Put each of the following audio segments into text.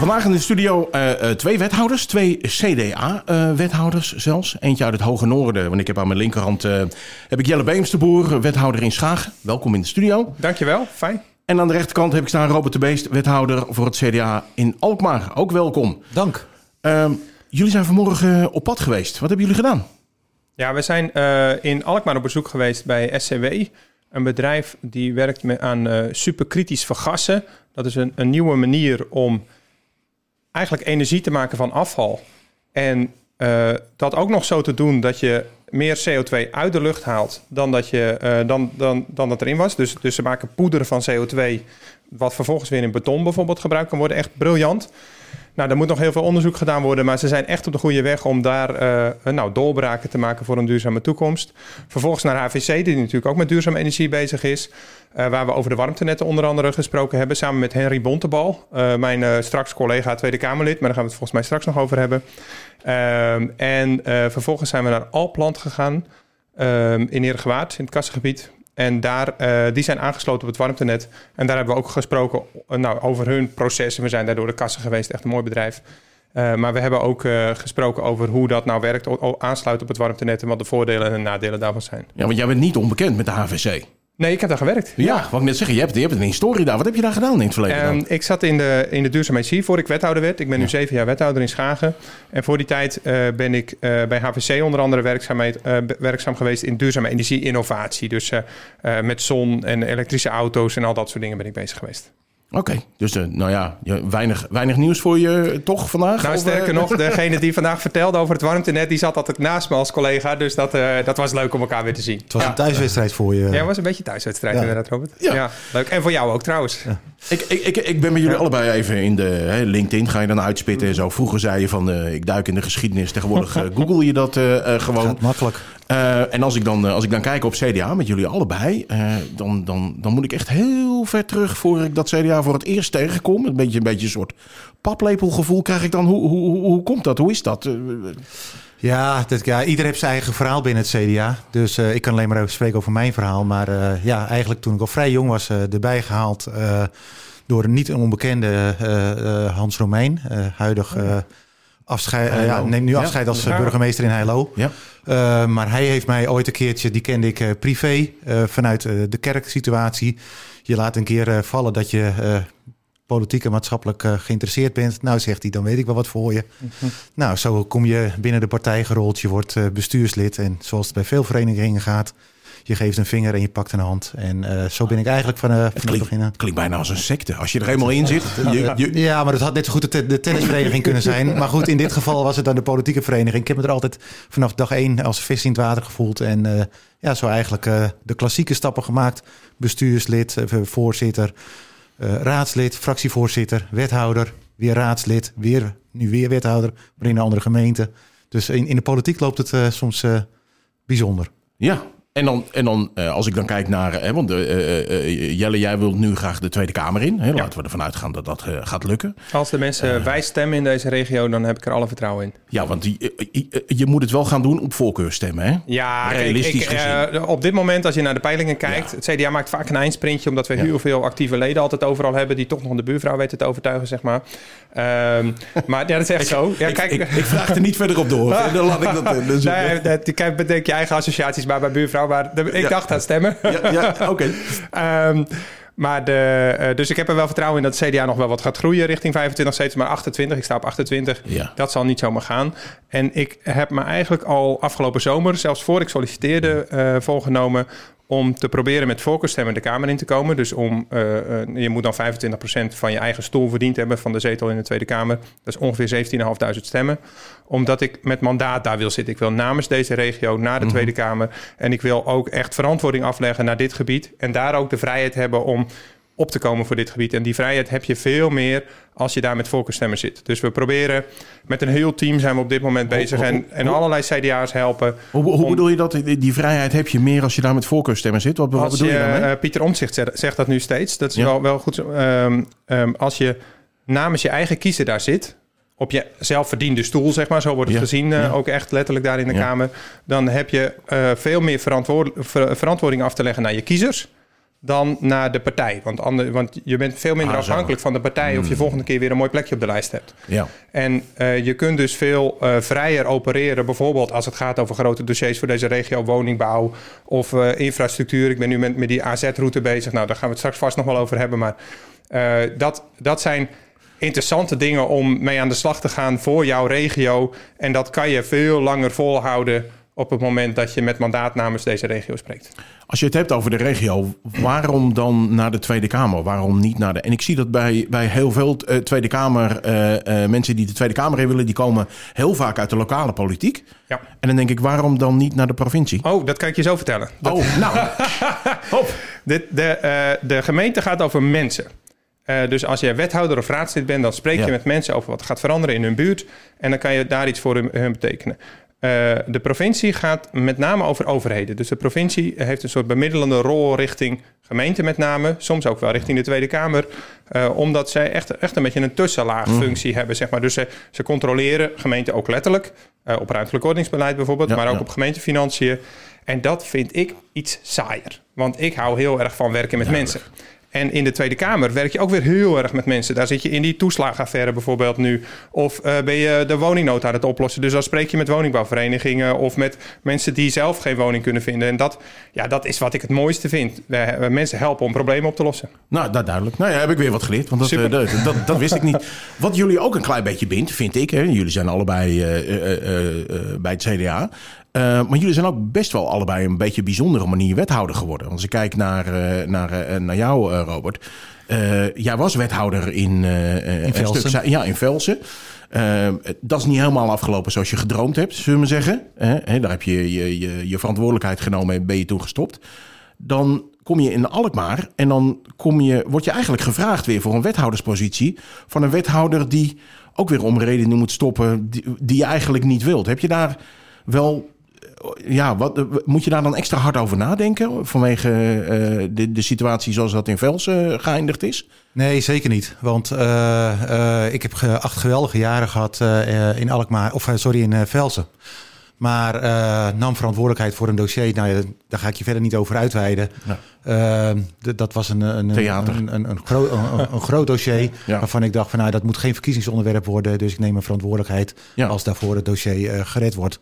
Vandaag in de studio uh, twee wethouders, twee CDA-wethouders uh, zelfs. Eentje uit het Hoge Noorden, want ik heb aan mijn linkerhand uh, heb ik Jelle Beemsterboer, wethouder in Schagen. Welkom in de studio. Dankjewel, fijn. En aan de rechterkant heb ik staan Robert de Beest, wethouder voor het CDA in Alkmaar. Ook welkom. Dank. Ehm, jullie zijn vanmorgen op pad geweest. Wat hebben jullie gedaan? Ja, we zijn in Alkmaar op bezoek geweest bij SCW. Een bedrijf die werkt met, aan superkritisch vergassen. Dat is een, een nieuwe manier om eigenlijk energie te maken van afval. En uh, dat ook nog zo te doen dat je meer CO2 uit de lucht haalt dan dat, je, uh, dan, dan, dan dat erin was. Dus, dus ze maken poeder van CO2, wat vervolgens weer in beton bijvoorbeeld gebruikt kan worden. Echt briljant. Nou, er moet nog heel veel onderzoek gedaan worden, maar ze zijn echt op de goede weg om daar uh, nou, doorbraken te maken voor een duurzame toekomst. Vervolgens naar HVC, die natuurlijk ook met duurzame energie bezig is. Uh, waar we over de warmtenetten onder andere gesproken hebben, samen met Henry Bontebal, mijn straks collega Tweede Kamerlid, maar daar gaan we het volgens mij straks nog over hebben. Ehm, en vervolgens zijn we naar Alplant gegaan ehm, in Eergewaard, in het kassengebied. En daar, uh, die zijn aangesloten op het warmtenet. En daar hebben we ook gesproken uh, nou, over hun processen. We zijn daar door de kassen geweest, echt een mooi bedrijf. Uh, maar we hebben ook gesproken over hoe dat nou werkt, aansluiten op het warmtenet en wat de voordelen en de nadelen daarvan zijn. Ja, want jij bent niet onbekend met de HVC. Nee, ik heb daar gewerkt. Ja, ja. wat ik net zeggen, je hebt, je hebt een historie daar. Wat heb je daar gedaan in het verleden? Um, ik zat in de, in de duurzaamheid voor ik wethouder werd. Ik ben nu zeven jaar wethouder in Schagen. En voor die tijd uh, ben ik uh, bij HVC onder andere werkzaam, uh, werkzaam geweest in duurzame energie-innovatie. Dus met zon en elektrische auto's en al dat soort dingen ben ik bezig geweest. Oké, okay, dus uh, nou ja, weinig, weinig nieuws voor je toch vandaag? Nou, sterker of, nog, degene die vandaag vertelde over het warmtenet, die zat altijd naast me als collega. Dus dat, uh, dat was leuk om elkaar weer te zien. Het was ja. een thuiswedstrijd voor je. Ja, het was een beetje thuiswedstrijd ja. inderdaad, Robert. Ja. ja. leuk. En voor jou ook trouwens. Ja. Ik, ik, ik, ik ben met jullie allebei even in de hè, LinkedIn, ga je dan uitspitten en zo. Vroeger zei je van, uh, ik duik in de geschiedenis. Tegenwoordig google je dat gewoon. Gaat makkelijk. Uh, en als ik, dan, als ik dan kijk op CDA met jullie allebei, uh, dan, dan, dan moet ik echt heel ver terug voor ik dat CDA voor het eerst tegenkom. Een beetje een, beetje een soort paplepelgevoel krijg ik dan. Hoe, hoe, hoe, hoe komt dat? Hoe is dat? Uh, ja, dat, ja, ieder heeft zijn eigen verhaal binnen het CDA. Dus ik kan alleen maar even spreken over mijn verhaal. Maar ja, eigenlijk toen ik al vrij jong was, erbij gehaald door een niet onbekende Hans Romein, huidig afscheid, ja, neemt nu afscheid als burgemeester in Heilo. Ja. Uh, maar hij heeft mij ooit een keertje, die kende ik uh, privé, vanuit de kerksituatie. Je laat een keer vallen dat je politiek en maatschappelijk geïnteresseerd bent. Nou, zegt hij, dan weet ik wel wat voor je. Mm -hmm. Nou, zo kom je binnen de partij gerold. Je wordt bestuurslid. En zoals het bij veel verenigingen gaat, je geeft een vinger en je pakt een hand. En uh, zo ben ik eigenlijk van, uh, van het, klinkt, Het klinkt bijna als een secte. Als je er eenmaal in zit. Je, je... Ja, maar het had net zo goed de, de tennisvereniging kunnen zijn. Maar goed, in dit geval was het dan de politieke vereniging. Ik heb me er altijd vanaf dag één als vis in het water gevoeld. En uh, ja, zo eigenlijk de klassieke stappen gemaakt. Bestuurslid, voorzitter, raadslid, fractievoorzitter, wethouder. Weer raadslid, weer, nu weer wethouder, maar in een andere gemeente. Dus in, in de politiek loopt het soms bijzonder. Ja, en dan, en dan uh, als ik dan kijk naar, hè, want uh, uh, Jelle, jij wilt nu graag de Tweede Kamer in. Hè? Ja. Laten we ervan uitgaan dat dat gaat lukken. Als de mensen wij stemmen in deze regio, dan heb ik er alle vertrouwen in. Ja, want die, je moet het wel gaan doen op voorkeurstemmen, hè? Ja, realistisch kijk, ik, gezien. op dit moment, als je naar de peilingen kijkt, ja. het CDA maakt vaak een eindsprintje, omdat we ja. heel veel actieve leden altijd overal hebben, die toch nog de buurvrouw weten te overtuigen, zeg maar. Um, maar ja, dat is echt zo. Ja, ik, kijk, ik, ik, vraag er niet verder op door. dan laat ik dat. Dus, nee, dat, kijk, bedenk je eigen associaties maar bij buurvrouw. Maar de, ik dacht aan stemmen. Ja, ja oké. Okay. um, maar de, uh, dus ik heb er wel vertrouwen in dat CDA nog wel wat gaat groeien richting 25 steeds, maar 28. Ik sta op 28. Ja. Dat zal niet zomaar gaan. En ik heb me eigenlijk al afgelopen zomer, zelfs voor ik solliciteerde, uh, volgenomen om te proberen met voorkeurstemmen de Kamer in te komen. Dus om, uh, uh, je moet dan 25% van je eigen stoel verdiend hebben van de zetel in de Tweede Kamer. Dat is ongeveer 17.500 stemmen. Omdat ik met mandaat daar wil zitten. Ik wil namens deze regio naar de mm -hmm. Tweede Kamer. En ik wil ook echt verantwoording afleggen naar dit gebied. En daar ook de vrijheid hebben om op te komen voor dit gebied. En die vrijheid heb je veel meer als je daar met voorkeurstemmen zit. Dus we proberen met een heel team zijn we op dit moment bezig en, en allerlei CDA's helpen. Hoe, om, bedoel je dat? Die vrijheid heb je meer als je daar met voorkeurstemmen zit? Wat, wat bedoel je, je? Uh, Pieter Omtzigt zegt, zegt, dat nu steeds. Dat is ja. wel, wel goed. Um, um, als je namens je eigen kiezer daar zit, op je zelfverdiende stoel, zeg maar, zo wordt het ja, gezien, ja. ook echt letterlijk daar in de ja. Kamer, dan heb je uh, veel meer verantwoord, ver, verantwoording af te leggen naar je kiezers dan naar de partij. Want, ander, want je bent veel minder Ah, afhankelijk van de partij... of je volgende keer weer een mooi plekje op de lijst hebt. Ja. En eh, je kunt dus veel eh, vrijer opereren. Bijvoorbeeld als het gaat over grote dossiers voor deze regio, woningbouw of eh, infrastructuur. Ik ben nu met, met die AZ-route bezig. Nou, daar gaan we het straks vast nog wel over hebben. Maar dat, dat zijn interessante dingen om mee aan de slag te gaan voor jouw regio. En dat kan je veel langer volhouden op het moment dat je met mandaat namens deze regio spreekt. Als je het hebt over de regio, waarom dan naar de Tweede Kamer? Waarom niet naar de... En ik zie dat bij, bij heel veel eh, Tweede Kamer... eh, eh, mensen die de Tweede Kamer in willen... die komen heel vaak uit de lokale politiek. Ja. En dan denk ik, waarom dan niet naar de provincie? Oh, dat kan ik je zo vertellen. Dat- Oh, nou. Hop. De, de, de gemeente gaat over mensen. Dus als je wethouder of raadslid bent, dan spreek je met mensen over wat gaat veranderen in hun buurt. En dan kan je daar iets voor hun, hun betekenen. Eh, de provincie gaat met name over overheden. Dus de provincie heeft een soort bemiddelende rol richting gemeente met name. Soms ook wel richting de Tweede Kamer. eh, omdat zij echt, echt een beetje een tussenlaagfunctie hebben. Zeg maar. Dus ze, ze controleren gemeenten ook letterlijk. eh, op ruimtelijk ordeningsbeleid bijvoorbeeld. Ja, maar ook ja. op gemeentefinanciën. En dat vind ik iets saaier. Want ik hou heel erg van werken met mensen. En in de Tweede Kamer werk je ook weer heel erg met mensen. Daar zit je in die toeslagenaffaire bijvoorbeeld nu. Of eh, ben je de woningnood aan het oplossen. Dus dan spreek je met woningbouwverenigingen... of met mensen die zelf geen woning kunnen vinden. En dat, ja, dat is wat ik het mooiste vind. We, mensen helpen om problemen op te lossen. Nou, dat duidelijk. Nou ja, heb ik weer wat geleerd. Want dat, eh, dat, dat, dat wist ik niet. Wat jullie ook een klein beetje bindt, vind ik. Hè, jullie zijn allebei eh, bij het CDA. Eh, maar jullie zijn ook best wel allebei een beetje bijzondere manier wethouder geworden. Want als ik kijk naar, eh, naar, eh, naar jou, Robert. Jij was wethouder in, een Velsen. stuk ja, in Velsen. Dat is niet helemaal afgelopen zoals je gedroomd hebt, zullen we zeggen. Daar heb je je, je je verantwoordelijkheid genomen en ben je toen gestopt dan kom je in Alkmaar en dan kom je, word je eigenlijk gevraagd weer voor een wethouderspositie van een wethouder die ook weer om redenen moet stoppen die, die je eigenlijk niet wilt. Heb je daar wel, ja, wat, eh, moet je daar dan extra hard over nadenken vanwege eh, de, de situatie zoals dat in Velsen geëindigd is? Nee, zeker niet. Want eh, ik heb acht geweldige jaren gehad eh, eh, in Alkmaar, of sorry, in Velsen. Maar eh, nam verantwoordelijkheid voor een dossier. Nou ja, daar ga ik je verder niet over uitweiden. Ja. Eh, d- dat was een, een, Theater. een, een, een, groot, een, een groot dossier. Ja. Waarvan ik dacht van nou, dat moet geen verkiezingsonderwerp worden. Dus ik neem mijn verantwoordelijkheid als daarvoor het dossier gered wordt.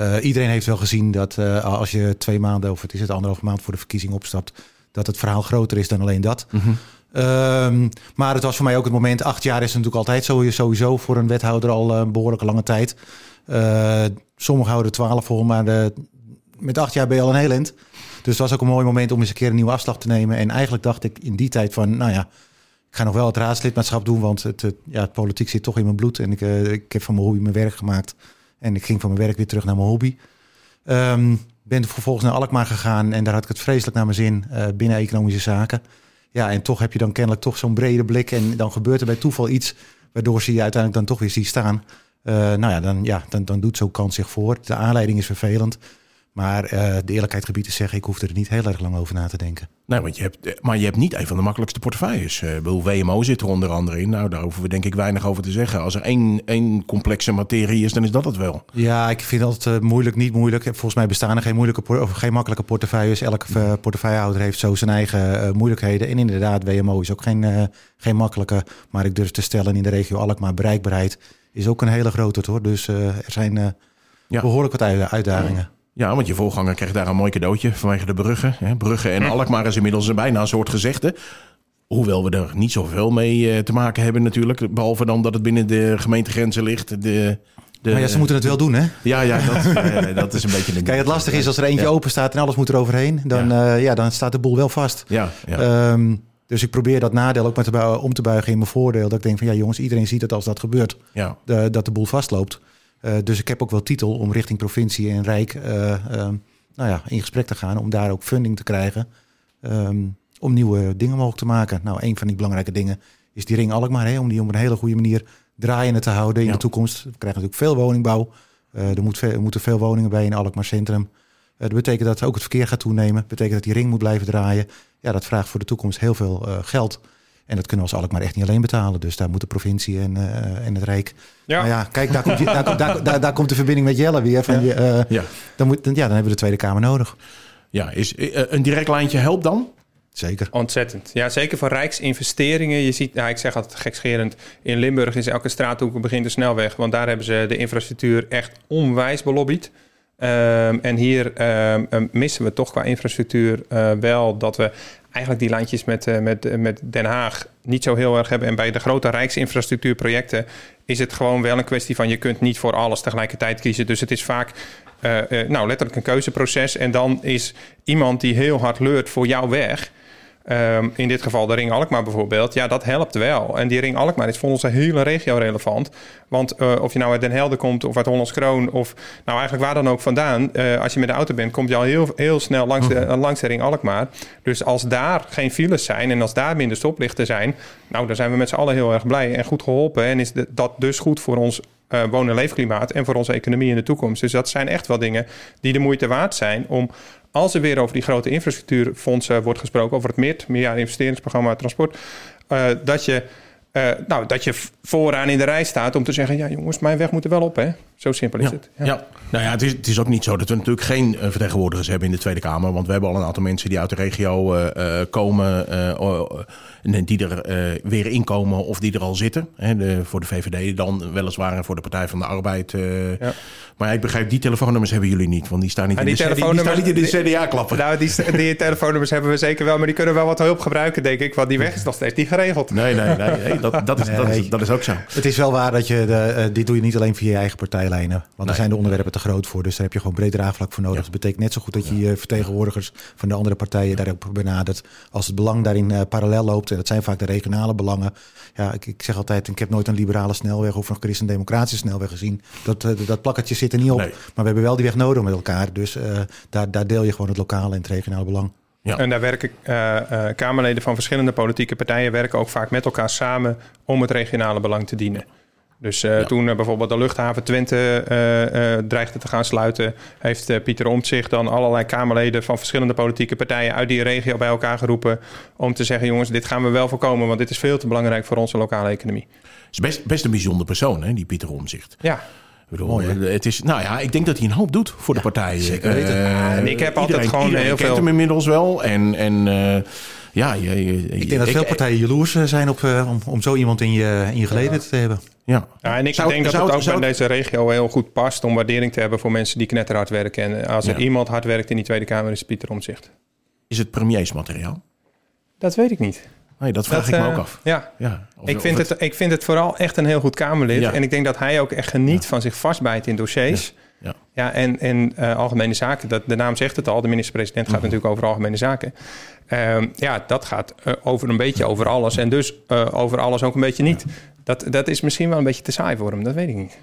Eh, iedereen heeft wel gezien dat eh, als je twee maanden, of het is het anderhalve maand voor de verkiezing opstapt, dat het verhaal groter is dan alleen dat. Ehm, maar het was voor mij ook het moment. Acht jaar is natuurlijk altijd zo- sowieso voor een wethouder al een behoorlijke lange tijd. Eh sommigen houden twaalf vol, maar de, met acht jaar ben je al een heel eind. Dus het was ook een mooi moment om eens een keer een nieuwe afslag te nemen. En eigenlijk dacht ik in die tijd van, nou ja, ik ga nog wel het raadslidmaatschap doen, want het, het- ja, het politiek zit toch in mijn bloed. En ik, eh, ik heb van mijn hobby mijn werk gemaakt. En ik ging van mijn werk weer terug naar mijn hobby. Ehm, ben vervolgens naar Alkmaar gegaan en daar had ik het vreselijk naar mijn zin eh, binnen economische zaken. Ja, en toch heb je dan kennelijk toch zo'n brede blik en dan gebeurt er bij toeval iets waardoor ze je uiteindelijk dan toch weer ziet staan. Eh, nou ja, dan, ja dan, dan doet zo'n kans zich voor. De aanleiding is vervelend. Maar eh, de eerlijkheid gebied te zeggen, ik hoef er niet heel erg lang over na te denken. Nee, want je hebt, eh, maar je hebt niet een van de makkelijkste portefeuilles. Eh, Ik bedoel, WMO zit er onder andere in. Nou, daar hoeven we denk ik weinig over te zeggen. Als er één, één complexe materie is, dan is dat het wel. Ja, ik vind dat eh, moeilijk, niet moeilijk. Volgens mij bestaan er geen, moeilijke, of geen makkelijke portefeuilles. Elke eh, portefeuillehouder heeft zo zijn eigen eh, moeilijkheden. En inderdaad, WMO is ook geen, eh, geen makkelijke. Maar ik durf te stellen in de regio Alkmaar bereikbaarheid is ook een hele grote hoor. Dus eh, er zijn eh, behoorlijk wat uit- uitdagingen. Ja, want je voorganger kreeg daar een mooi cadeautje vanwege de bruggen. Hè? Bruggen en Alkmaar is inmiddels een bijna een soort gezegde. Hoewel we er niet zoveel mee eh, te maken hebben natuurlijk. Behalve dan dat het binnen de gemeentegrenzen ligt. De, de, Maar ja, ze moeten het wel doen hè. Ja, ja dat, eh, dat is een beetje een... Kijk, het lastige is als er eentje Ja. open staat en alles moet er overheen. Dan, ja. ja, dan staat de boel wel vast. Ja, ja. Ehm, dus ik probeer dat nadeel ook maar te om te buigen in mijn voordeel. Dat ik denk van ja jongens, iedereen ziet het als dat gebeurt. ja. de- dat de boel vastloopt. Eh, dus ik heb ook wel titel om richting provincie en Rijk eh, ehm, nou ja, in gesprek te gaan. Om daar ook funding te krijgen. ehm, om nieuwe dingen mogelijk te maken. Nou, een van die belangrijke dingen is die ring Alkmaar. Hè, om die op een hele goede manier draaiende te houden in Ja. de toekomst. We krijgen natuurlijk veel woningbouw. Eh, er, moet veel- er moeten veel woningen bij in Alkmaar Centrum. Dat betekent dat ook het verkeer gaat toenemen. Dat betekent dat die ring moet blijven draaien. Ja, dat vraagt voor de toekomst heel veel geld. En dat kunnen we als Alkmaar echt niet alleen betalen. Dus daar moet de provincie en, eh, en het Rijk Ja, nou ja, kijk, daar komt, je- daar, komt- daar, daar, daar komt de verbinding met Jelle weer. Van je, eh, ja. dan, moet, dan, ja, dan hebben we de Tweede Kamer nodig. ja is, eh, een direct lijntje helpt dan? Zeker. Ontzettend. Ja, zeker voor rijksinvesteringen. Je ziet, nou, ik zeg altijd gekscherend, in Limburg is elke straathoek begint de snelweg. Want daar hebben ze de infrastructuur echt onwijs belobbyd. Ehm, en hier ehm, ehm, missen we toch qua infrastructuur eh, wel dat we eigenlijk die lijntjes met, eh, met, eh, met Den Haag niet zo heel erg hebben. En bij de grote rijksinfrastructuurprojecten is het gewoon wel een kwestie van je kunt niet voor alles tegelijkertijd kiezen. Dus het is vaak eh, nou, letterlijk een keuzeproces. En dan is iemand die heel hard leurt voor jouw weg. Ehm, in dit geval de Ring Alkmaar bijvoorbeeld. Ja, dat helpt wel. En die Ring Alkmaar is voor onze hele regio relevant. Want eh, of je nou uit Den Helder komt of uit Hollands Kroon... of nou eigenlijk waar dan ook vandaan... eh, als je met de auto bent, kom je al heel, heel snel langs de, Mhm. langs de Ring Alkmaar. Dus als daar geen files zijn en als daar minder stoplichten zijn... nou, dan zijn we met z'n allen heel erg blij en goed geholpen. En is de- dat dus goed voor ons woon- en leefklimaat... en voor onze economie in de toekomst. Dus dat zijn echt wel dingen die de moeite waard zijn... om als er weer over die grote infrastructuurfondsen wordt gesproken, over het MIT, meerjarig investeringsprogramma transport, eh, dat, je, eh, nou, dat je vooraan in de rij staat om te zeggen: ja, jongens, mijn weg moet er wel op, hè? Zo simpel is Ja, het. ja. nou ja, het is, het is ook niet zo dat we natuurlijk geen eh, vertegenwoordigers hebben in de Tweede Kamer. Want we hebben al een aantal mensen die uit de regio eh, eh, komen. en die er eh, weer inkomen of die er al zitten. Hè, de, voor de VVD dan weliswaar en voor de Partij van de Arbeid. eh. Ja. Maar ja, ik begrijp, die telefoonnummers hebben jullie niet. Want die staan niet, in, die de, die staan niet in de telefoonnummers- CDA-klappen. Nou, die, die telefoonnummers hebben we zeker wel, maar die kunnen wel wat hulp gebruiken, denk ik. Want die weg is nog steeds niet geregeld. Nee, nee, nee. nee, dat, dat, is, dat, is, dat is ook zo. Het is wel waar dat je, de, dit doe je niet alleen via je eigen partijlijnen. Want Nee. daar zijn de onderwerpen te groot voor. Dus daar heb je gewoon breed draagvlak voor nodig. Ja. Dat betekent net zo goed dat je je vertegenwoordigers van de andere partijen daar ook benadert. Als het belang daarin eh, parallel loopt, en dat zijn vaak de regionale belangen. Ja, ik, ik zeg altijd, ik heb nooit een liberale snelweg of een christendemocratische snelweg gezien. Dat, eh, dat plakketje zit er niet op. Nee. Maar we hebben wel die weg nodig met elkaar. Dus eh, daar, daar deel je gewoon het lokale en het regionale belang. Ja. En daar werken eh, eh, Kamerleden van verschillende politieke partijen werken ook vaak met elkaar samen om het regionale belang te dienen. Dus eh, Ja. toen eh, bijvoorbeeld de luchthaven Twente eh, eh, dreigde te gaan sluiten, heeft eh, Pieter Omtzigt dan allerlei Kamerleden van verschillende politieke partijen uit die regio bij elkaar geroepen om te zeggen: jongens, dit gaan we wel voorkomen, want dit is veel te belangrijk voor onze lokale economie. is best, best een bijzonder persoon, hè, die Pieter Omzicht. Ja, Ik bedoel, Mooi, het is, nou ja, ik denk dat hij een hoop doet voor de partijen. zeker weten. Eh, en ik heb altijd iedereen- gewoon iedereen heel kent veel- hem inmiddels wel. En, en eh, ja, je, je- Ik denk dat veel partijen jaloers eh, zijn op, eh, om, om zo iemand in je, in je geleden te hebben. Ja. Ja, en ik Zou- denk dat zou het het- ook zou het- deze regio heel goed past om waardering te hebben voor mensen die knetterhard werken. En als er Ja. iemand hard werkt in die Tweede Kamer, is het Pieter Omzicht. Is het premiersmateriaal? Dat weet ik niet. Nee, dat vraag Dat, ik me eh, ook af. Ja, Ja, of- ik vind het, ik vind het vooral echt een heel goed Kamerlid. Ja. En ik denk dat hij ook echt geniet van zich vastbijten in dossiers. Ja. Ja, en, en eh, algemene zaken, dat, de naam zegt het al. De minister-president Mhm. gaat natuurlijk over algemene zaken. Ehm, ja, dat gaat eh, over een beetje over alles. En dus eh, over alles ook een beetje niet. Dat, dat is misschien wel een beetje te saai voor hem, dat weet ik niet.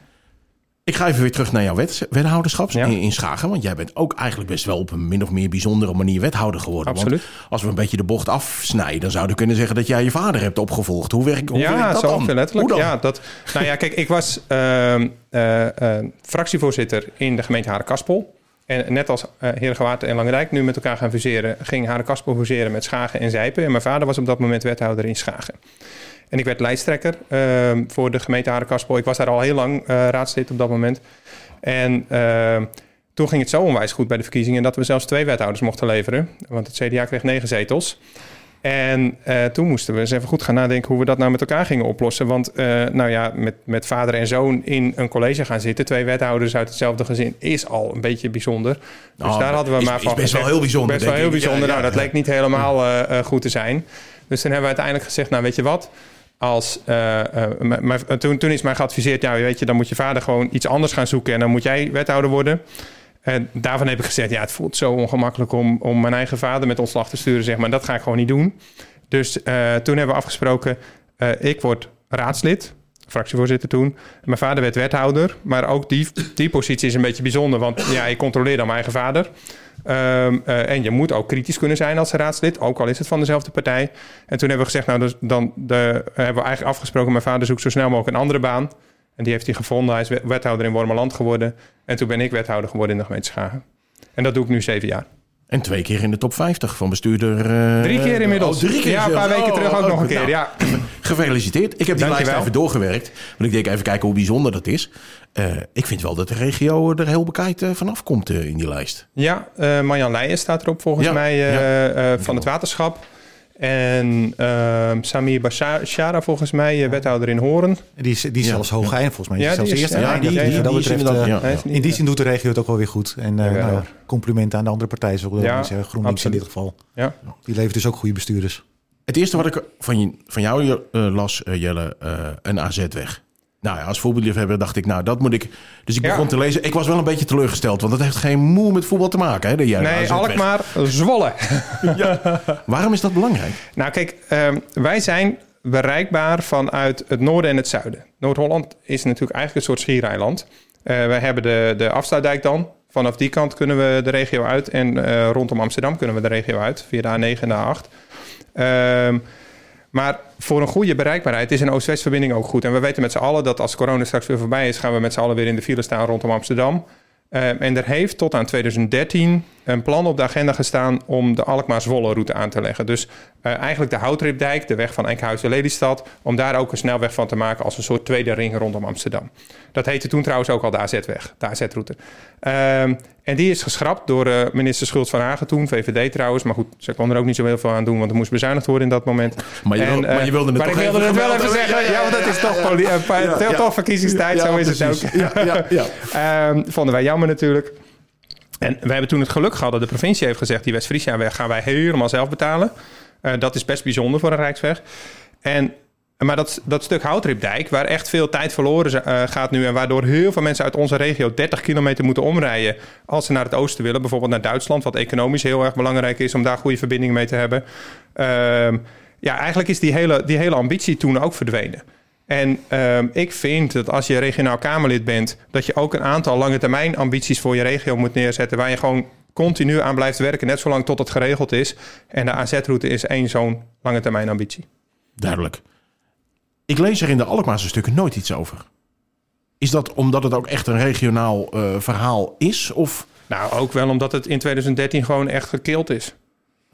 Ik ga even weer terug naar jouw wet, wethouderschap Ja. in, in Schagen. Want jij bent ook eigenlijk best wel op een min of meer bijzondere manier wethouder geworden. Absoluut. Want als we een beetje de bocht afsnijden, dan zouden we kunnen zeggen dat jij je vader hebt opgevolgd. Hoe werkt, hoe ja, dat zo dan? letterlijk. Hoe dan? Ja, dat, nou ja, kijk, ik was ehm, eh, eh, fractievoorzitter in de gemeente Harenkaspel. En net als uh, Heergewaard en Langerijk nu met elkaar gaan fuseren... ging Harenkaspel fuseren met Schagen en Zijpen. En mijn vader was op dat moment wethouder in Schagen. En ik werd lijsttrekker ehm, voor de gemeente Harenkaspel. Ik was daar al heel lang eh, raadslid op dat moment. En ehm, toen ging het zo onwijs goed bij de verkiezingen... dat we zelfs twee wethouders mochten leveren. Want het CDA kreeg negen zetels. En uh, toen moesten we eens even goed gaan nadenken hoe we dat nou met elkaar gingen oplossen. Want uh, nou ja, met, met vader en zoon in een college gaan zitten, twee wethouders uit hetzelfde gezin, is al een beetje bijzonder. Dus Nou, daar hadden we is- maar is van. best wel heel bijzonder, Best wel heel. Ja, bijzonder. ja, nou, dat ja. leek niet helemaal uh, goed te zijn. Dus toen hebben we uiteindelijk gezegd, nou weet je wat, als, uh, uh, maar, toen, toen is mij geadviseerd, ja, weet je, dan moet je vader gewoon iets anders gaan zoeken en dan moet jij wethouder worden. En daarvan heb ik gezegd, ja, het voelt zo ongemakkelijk om, om mijn eigen vader met ontslag te sturen, zeg maar. Dat ga ik gewoon niet doen. Dus uh, toen hebben we afgesproken, ik word raadslid, fractievoorzitter toen. Mijn vader werd wethouder, maar ook die, die positie is een beetje bijzonder, want ja, ik controleer dan mijn eigen vader. Um, uh, en je moet ook kritisch kunnen zijn als raadslid, ook al is het van dezelfde partij. En toen hebben we gezegd, nou, dus dan de, hebben we eigenlijk afgesproken, mijn vader zoekt zo snel mogelijk een andere baan. En die heeft hij gevonden. Hij is wethouder in Wormerland geworden. En toen ben ik wethouder geworden in de gemeente Schagen. En dat doe ik nu zeven jaar. En twee keer in de top 50 van bestuurder. Uh, drie keer inmiddels. Oh, drie keer ja, een paar weken terug ook oh, nog een keer. nou, Ja. Gefeliciteerd. Ik heb die Dank lijst even doorgewerkt. Want ik denk even kijken hoe bijzonder dat is. Uh, ik vind wel dat de regio er heel bekijkt uh, vanaf komt in die lijst. Ja, Marjan Leijen staat erop volgens Ja, mij ja. van het waterschap. En ehm, Samir Bashara volgens mij, eh, wethouder in Hoorn. En die is, die is Ja, zelfs hoog eind, volgens mij. Ja, zelfs die is- ja, dat is eh, ja. In die zin doet de regio het ook wel weer goed. En eh, Ja, nou, complimenten aan de andere partijen, zoals Ja, ja, zeggen. GroenLinks in dit geval. Ja. Die levert dus ook goede bestuurders. Het eerste wat ik van, je, van jou eh, las, eh, Jelle, eh, een AZ weg. Nou ja, als voetballiefhebber dacht ik, nou dat moet ik... Dus ik Ja. begon te lezen. Ik was wel een beetje teleurgesteld, want dat heeft geen moe met voetbal te maken. Hè, een Nee, Alkmaar, Zwolle. Waarom is dat belangrijk? Nou kijk, ehm, wij zijn bereikbaar vanuit het noorden en het zuiden. Noord-Holland is natuurlijk eigenlijk een soort schiereiland. Eh wij hebben de, de afsluitdijk dan. Vanaf die kant kunnen we de regio uit. En eh, rondom Amsterdam kunnen we de regio uit. Via de A9 en de A8. Ehm, maar voor een goede bereikbaarheid is een Oost-West verbinding ook goed. En we weten met z'n allen dat als corona straks weer voorbij is... gaan we met z'n allen weer in de file staan rondom Amsterdam. Ehm, en er heeft tot aan 2013 een plan op de agenda gestaan... om de Alkmaar-Zwolle-route aan te leggen. Dus eh, eigenlijk de Houtripdijk, de weg van Enkhuizen-Lelystad... om daar ook een snelweg van te maken als een soort tweede ring rondom Amsterdam. Dat heette toen trouwens ook al de AZ-weg, de AZ-route. Ehm, en die is geschrapt door eh, minister Schultz van Hagen toen, VVD trouwens. Maar goed, ze kon er ook niet zo heel veel aan doen, want er moest bezuinigd worden in dat moment. Maar je, En, eh, maar je wilde het maar toch ik wilde even het wel even zeggen. Ja, want dat is toch eh, toch verkiezingstijd, zo Ja, is het ook. Ja, ja, ja. Ehm, vonden wij jammer natuurlijk. En we hebben toen het geluk gehad dat de provincie heeft gezegd... die West-Friesia-weg gaan wij helemaal zelf betalen. Eh, dat is best bijzonder voor een Rijksweg. En, maar dat, dat stuk Houtripdijk, waar echt veel tijd verloren eh, gaat nu... en waardoor heel veel mensen uit onze regio 30 kilometer moeten omrijden... als ze naar het oosten willen, bijvoorbeeld naar Duitsland... wat economisch heel erg belangrijk is om daar goede verbindingen mee te hebben. Ehm, ja, eigenlijk is die hele, die hele ambitie toen ook verdwenen. En ehm, ik vind dat als je regionaal Kamerlid bent, dat je ook een aantal lange termijn ambities voor je regio moet neerzetten, waar je gewoon continu aan blijft werken, net zolang tot het geregeld is. En de AZ-route is één zo'n lange termijn ambitie. Duidelijk. Ik lees er in de Alkmaarse stukken nooit iets over. Is dat omdat het ook echt een regionaal eh, verhaal is? Of Nou, ook wel omdat het in 2013 gewoon echt gekeeld is.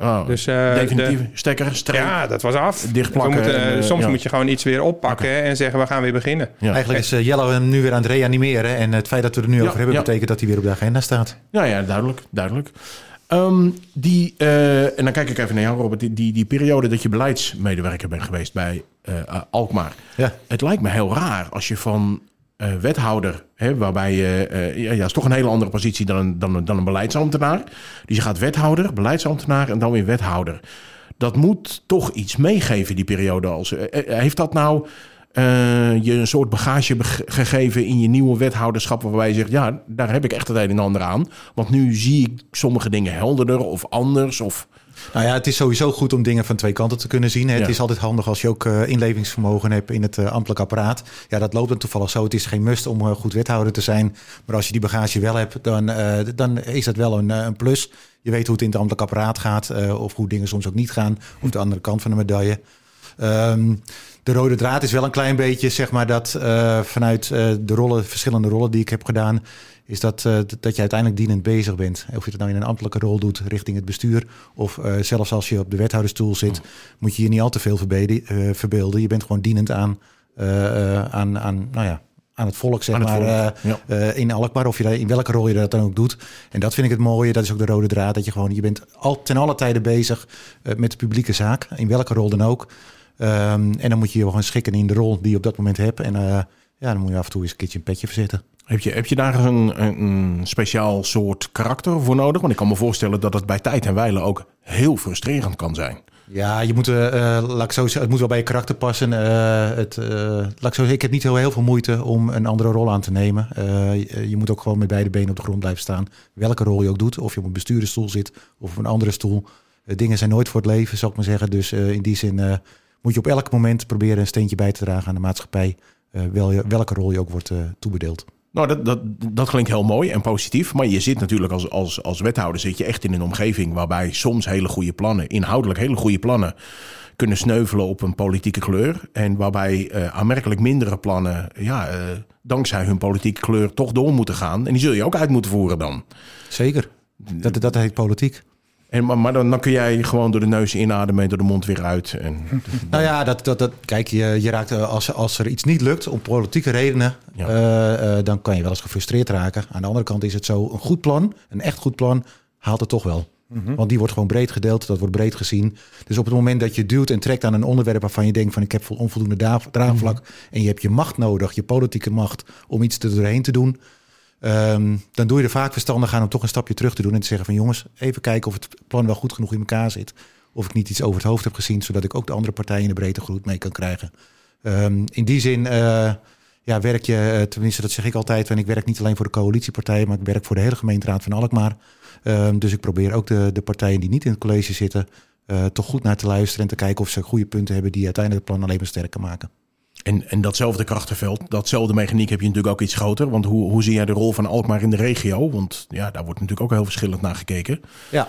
Oh, Dus, eh, definitief stekker, streep? Ja, dat was af. Dichtplakken moeten, en, eh, soms ja. moet je gewoon iets weer oppakken en zeggen we gaan weer beginnen. Ja. Eigenlijk is eh, Jelle hem nu weer aan het reanimeren. En het feit dat we er nu Ja, over hebben, ja. betekent dat hij weer op de agenda staat. Ja, ja, duidelijk. duidelijk. Ehm, die, eh, en dan kijk ik even naar jou, Robert. Die, die, die periode dat je beleidsmedewerker bent geweest bij eh, eh, Alkmaar. Ja. Het lijkt me heel raar als je van eh, wethouder, hè, waarbij je, eh, ja, ja, is toch een hele andere positie dan een, dan, een, dan een beleidsambtenaar. Dus je gaat wethouder, beleidsambtenaar en dan weer wethouder. Dat moet toch iets meegeven, die periode. Als, eh, heeft dat nou je een soort bagage gegeven in je nieuwe wethouderschap, waarbij je zegt, ja, daar heb ik echt het een en ander aan. Want nu zie ik sommige dingen helderder of anders. Of, Nou ja, het is sowieso goed om dingen van twee kanten te kunnen zien. Hè. Ja. Het is altijd handig als je ook eh, inlevingsvermogen hebt in het eh, ambtelijk apparaat. Ja, dat loopt dan toevallig zo. Het is geen must om eh, goed wethouder te zijn. Maar als je die bagage wel hebt, dan, dan is dat wel een, een plus. Je weet hoe het in het ambtelijk apparaat gaat. of hoe dingen soms ook niet gaan. Of de andere kant van de medaille. Ehm, de rode draad is wel een klein beetje, zeg maar, dat eh, vanuit eh, de rollen, verschillende rollen die ik heb gedaan, is dat, eh, dat je uiteindelijk dienend bezig bent. Of je het nou in een ambtelijke rol doet richting het bestuur, of zelfs als je op de wethouderstoel zit, moet je je niet al te veel verbeden, eh, verbeelden. Je bent gewoon dienend aan, aan, aan, nou ja, aan het volk, zeg het maar, volk, eh, ja. in Alkmaar, of je daar, in welke rol je dat dan ook doet. En dat vind ik het mooie, dat is ook de rode draad, dat je gewoon, je bent al, ten alle tijde bezig met de publieke zaak, in welke rol dan ook. Ehm, en dan moet je je gewoon schikken in de rol die je op dat moment hebt. En eh, ja, dan moet je af en toe eens een keertje een petje verzetten. heb, je, heb je daar een, een, speciaal soort karakter voor nodig? Want ik kan me voorstellen dat het bij tijd en wijle ook heel frustrerend kan zijn. Ja, je moet, eh, eh, laat ik zo het moet wel bij je karakter passen. Het, laat ik zo ik heb niet heel, heel veel moeite om een andere rol aan te nemen. Je, je moet ook gewoon met beide benen op de grond blijven staan. Welke rol je ook doet, of je op een bestuurdersstoel zit of op een andere stoel. Dingen zijn nooit voor het leven, zal ik maar zeggen. Dus in die zin moet je op elk moment proberen een steentje bij te dragen aan de maatschappij. eh, wel welke rol je ook wordt eh, toebedeeld. Nou, dat, dat, dat klinkt heel mooi en positief. Maar je zit natuurlijk als, als, als wethouder zit je echt in een omgeving waarbij soms hele goede plannen, inhoudelijk hele goede plannen, kunnen sneuvelen op een politieke kleur. En waarbij eh, aanmerkelijk mindere plannen, ja, dankzij hun politieke kleur, toch door moeten gaan. En die zul je ook uit moeten voeren dan. Zeker. Dat, dat heet politiek. En, maar maar dan, dan kun jij gewoon door de neus inademen en door de mond weer uit. En, Nou ja, dat, dat, dat, kijk, je, je raakt eh, als, als er iets niet lukt om politieke redenen, Ja. eh, eh, dan kan je wel eens gefrustreerd raken. Aan de andere kant is het zo, een goed plan, een echt goed plan, haalt het toch wel. Want die wordt gewoon breed gedeeld, dat wordt breed gezien. Dus op het moment dat je duwt en trekt aan een onderwerp waarvan je denkt van ik heb onvoldoende draagvlak en je hebt je macht nodig, je politieke macht, om iets er doorheen te doen, ehm, dan doe je er vaak verstandig aan om toch een stapje terug te doen en te zeggen van jongens, even kijken of het plan wel goed genoeg in elkaar zit. Of ik niet iets over het hoofd heb gezien, zodat ik ook de andere partijen in de breedte goed mee kan krijgen. Ehm, in die zin uh, ja, werk je, eh, tenminste dat zeg ik altijd, en ik werk niet alleen voor de coalitiepartijen, maar ik werk voor de hele gemeenteraad van Alkmaar. Ehm, dus ik probeer ook de, de partijen die niet in het college zitten, uh, toch goed naar te luisteren en te kijken of ze goede punten hebben die uiteindelijk het plan alleen maar sterker maken. En, en datzelfde krachtenveld, datzelfde mechaniek heb je natuurlijk ook iets groter. Want hoe, hoe zie jij de rol van Alkmaar in de regio? Want ja, daar wordt natuurlijk ook heel verschillend naar gekeken. Ja,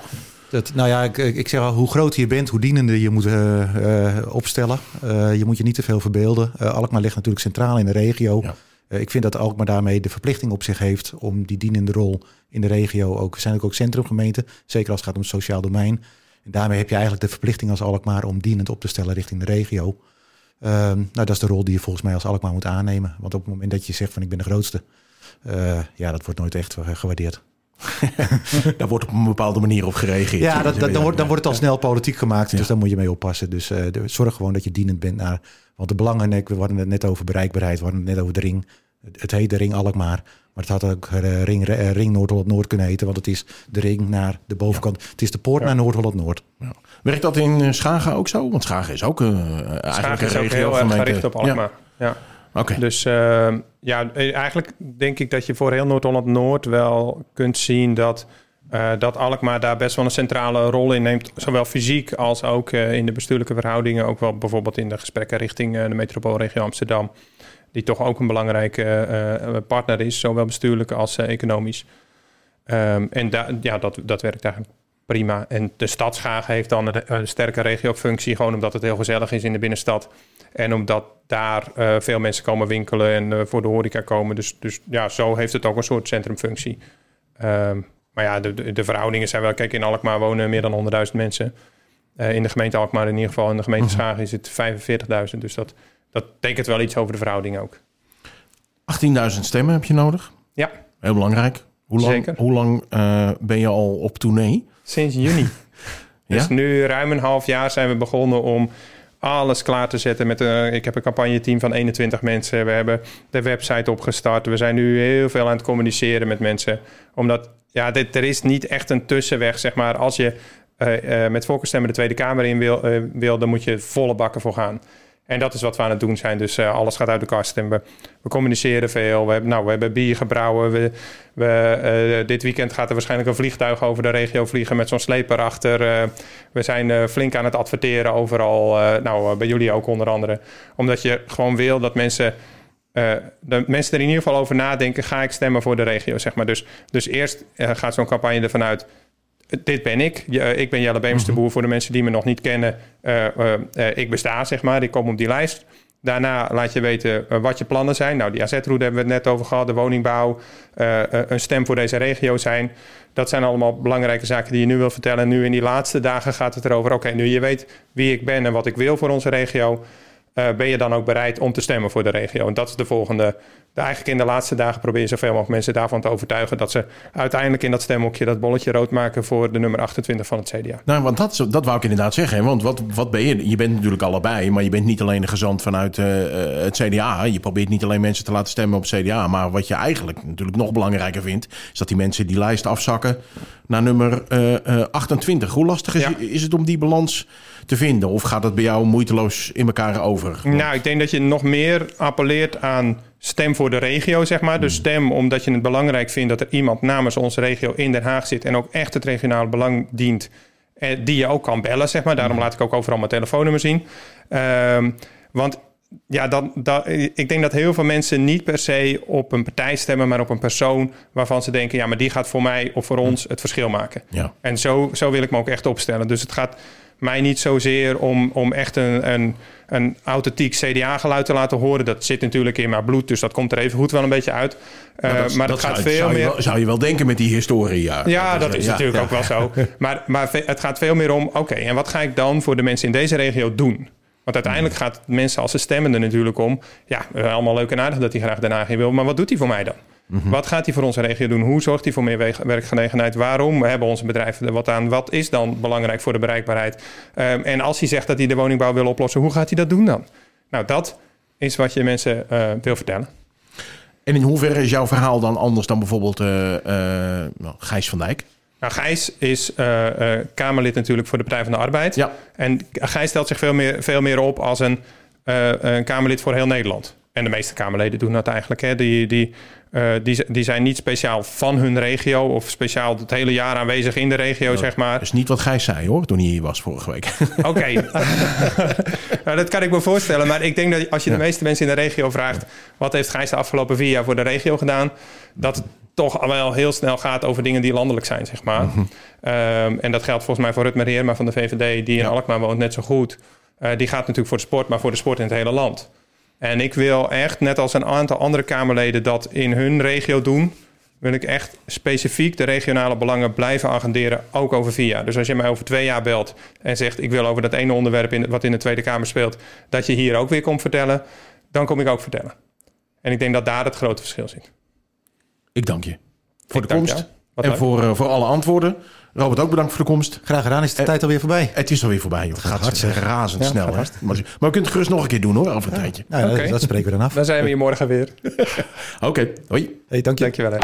dat, nou ja, ik, ik zeg al, hoe groter je bent, hoe dienender je moet uh, opstellen. Uh, je moet je niet te veel verbeelden. Alkmaar ligt natuurlijk centraal in de regio. Ja. ik vind dat Alkmaar daarmee de verplichting op zich heeft om die dienende rol in de regio ook. We zijn ook centrumgemeente, zeker als het gaat om het sociaal domein. En daarmee heb je eigenlijk de verplichting als Alkmaar om dienend op te stellen richting de regio. Ehm, nou, dat is de rol die je volgens mij als Alkmaar moet aannemen. Want op het moment dat je zegt van ik ben de grootste, ja, dat wordt nooit echt gewaardeerd. Daar wordt op een bepaalde manier op gereageerd. Ja, dat, dan, wordt, dan wordt het al snel politiek gemaakt. Dus daar moet je mee oppassen. Dus uh, zorg gewoon dat je dienend bent naar. Want de belangen, we hadden het net over bereikbaarheid, we hadden het net over de ring. Het heet de ring Alkmaar. Maar het had ook uh, ring, uh, ring Noord-Holland-Noord kunnen heten. Want het is de ring naar de bovenkant. Het is de poort naar Noord-Holland-Noord. Ja. Werkt dat in Schagen ook zo? Want Schagen is ook uh, eigenlijk een regio heel erg gericht op Alkmaar. ja. Okay. Dus uh, ja, eigenlijk denk ik dat je voor heel Noord-Holland-Noord wel kunt zien dat, uh, dat Alkmaar daar best wel een centrale rol in neemt. Zowel fysiek als ook uh, in de bestuurlijke verhoudingen. Ook wel bijvoorbeeld in de gesprekken richting de metropoolregio Amsterdam. Die toch ook een belangrijke partner is, zowel bestuurlijk als economisch. Um, en da ja, dat, dat werkt eigenlijk prima. En de stad Schagen heeft dan een, een sterke regiofunctie, gewoon omdat het heel gezellig is in de binnenstad. En omdat daar uh, veel mensen komen winkelen en uh, voor de horeca komen. Dus, dus ja, zo heeft het ook een soort centrumfunctie. Um, maar ja, de, de, verhoudingen zijn wel... Kijk, in Alkmaar wonen meer dan 100.000 mensen. Uh, in de gemeente Alkmaar in ieder geval. In de gemeente mhm. Schagen is het 45.000. Dus dat, dat betekent wel iets over de verhouding ook. 18.000 stemmen heb je nodig? Ja. Heel belangrijk. Hoe lang, Zeker. Hoe lang ben je al op tournee? Sinds juni. ja? Dus nu ruim een half jaar zijn we begonnen om alles klaar te zetten. Met een, ik heb een campagneteam van 21 mensen. We hebben de website opgestart. We zijn nu heel veel aan het communiceren met mensen. Omdat ja, dit, er is niet echt een tussenweg, zeg maar. Als je uh, uh, met voorkeurstemmen de Tweede Kamer in wil, uh, wil, dan moet je volle bakken voor gaan. En dat is wat we aan het doen zijn. Dus uh, alles gaat uit de kast en we, we communiceren veel. We hebben, nou, we hebben bier gebrouwen. We, we, uh, dit weekend gaat er waarschijnlijk een vliegtuig over de regio vliegen met zo'n sleper achter. Uh, we zijn flink aan het adverteren overal. nou, bij jullie ook onder andere. Omdat je gewoon wil dat mensen... de mensen er in ieder geval over nadenken... ga ik stemmen voor de regio, zeg maar. Dus, dus eerst gaat zo'n campagne ervan uit dit ben ik. Ik ben Jelle de Boer. Voor de mensen die me nog niet kennen, uh, uh, ik besta, zeg maar. Ik kom op die lijst. Daarna laat je weten wat je plannen zijn. Nou, die AZ-route hebben we het net over gehad. De woningbouw, een stem voor deze regio zijn. Dat zijn allemaal belangrijke zaken die je nu wil vertellen. En nu in die laatste dagen gaat het erover... oké, nu je weet wie ik ben en wat ik wil voor onze regio... ben je dan ook bereid om te stemmen voor de regio? En dat is de volgende eigenlijk in de laatste dagen probeer je zoveel mogelijk mensen daarvan te overtuigen dat ze uiteindelijk in dat stemhokje dat bolletje rood maken voor de nummer 28 van het CDA. Nou, want dat, dat wou ik inderdaad zeggen. Want wat, wat ben je? Je bent natuurlijk allebei, maar je bent niet alleen een gezant vanuit uh, het CDA. Je probeert niet alleen mensen te laten stemmen op het CDA. Maar wat je eigenlijk natuurlijk nog belangrijker vindt, is dat die mensen die lijst afzakken naar nummer uh, uh, 28. Hoe lastig is, ja. is het om die balans te vinden? Of gaat het bij jou moeiteloos in elkaar over? Nou, ik denk dat je nog meer appelleert aan stem voor de regio, zeg maar. Dus stem omdat je het belangrijk vindt dat er iemand namens onze regio in Den Haag zit en ook echt het regionale belang dient. Eh, die je ook kan bellen, zeg maar. Daarom laat ik ook overal mijn telefoonnummer zien. Um, want ja, dan, dan, ik denk dat heel veel mensen niet per se op een partij stemmen, maar op een persoon waarvan ze denken: ja, maar die gaat voor mij of voor ons het verschil maken. Ja. En zo, zo wil ik me ook echt opstellen. Dus het gaat mij niet zozeer om, om echt een, een, een authentiek CDA-geluid te laten horen. Dat zit natuurlijk in mijn bloed, dus dat komt er even goed wel een beetje uit. Uh, dat, maar dat, gaat zou, veel zou meer. Je wel, zou je wel denken met die historie, ja. Ja, dat, is, ja, natuurlijk ook wel zo. Maar, maar het gaat veel meer om: oké, okay, en wat ga ik dan voor de mensen in deze regio doen? Want uiteindelijk gaat mensen als ze stemmen er natuurlijk om. Ja, allemaal leuk en aardig dat hij graag Den Haag in wil. Maar wat doet hij voor mij dan? Wat gaat hij voor onze regio doen? Hoe zorgt hij voor meer werkgelegenheid? Waarom hebben onze bedrijven er wat aan? Wat is dan belangrijk voor de bereikbaarheid? Ehm, en als hij zegt dat hij de woningbouw wil oplossen, hoe gaat hij dat doen dan? Nou, dat is wat je mensen eh, wil vertellen. En in hoeverre is jouw verhaal dan anders dan bijvoorbeeld nou, Gijs van Dijk? Nou, Gijs is eh, eh, Kamerlid natuurlijk voor de Partij van de Arbeid. Ja. En Gijs stelt zich veel meer, veel meer op als een, eh, een Kamerlid voor heel Nederland. En de meeste Kamerleden doen dat eigenlijk. Hè. Die, die, eh, die, die zijn niet speciaal van hun regio of speciaal het hele jaar aanwezig in de regio, zeg maar. Dat is niet wat Gijs zei hoor, toen hij hier was vorige week. Oké, nou, dat kan ik me voorstellen. Maar ik denk dat als je de meeste mensen in de regio vraagt... wat heeft Gijs de afgelopen vier jaar voor de regio gedaan... dat het toch al wel heel snel gaat over dingen die landelijk zijn, zeg maar. Ehm, en dat geldt volgens mij voor Rutmer Heerma van de VVD... die in Ja. Alkmaar woont, net zo goed. Eh, die gaat natuurlijk voor de sport, maar voor de sport in het hele land. En ik wil echt, net als een aantal andere Kamerleden... dat in hun regio doen wil ik echt specifiek de regionale belangen blijven agenderen, ook over vier jaar. Dus als je mij over twee jaar belt en zegt: Ik wil over dat ene onderwerp in, wat in de Tweede Kamer speelt, dat je hier ook weer komt vertellen, dan kom ik ook vertellen. En ik denk dat daar het grote verschil zit. Ik dank je voor Ik de komst jou. En leuk. voor, eh, voor alle antwoorden. Robert, ook bedankt voor de komst. Graag gedaan. Is de tijd alweer voorbij? Het is alweer voorbij, joh. Het gaat hartstikke- razendsnel. Ja, gaat Maar, maar we kunnen het gerust nog een keer doen, hoor, over een tijdje. Nou, Oké. dat spreken we dan af. Dan zijn we hier morgen weer. Oké, hoi. Hey, dank je. Dankjewel. Hè.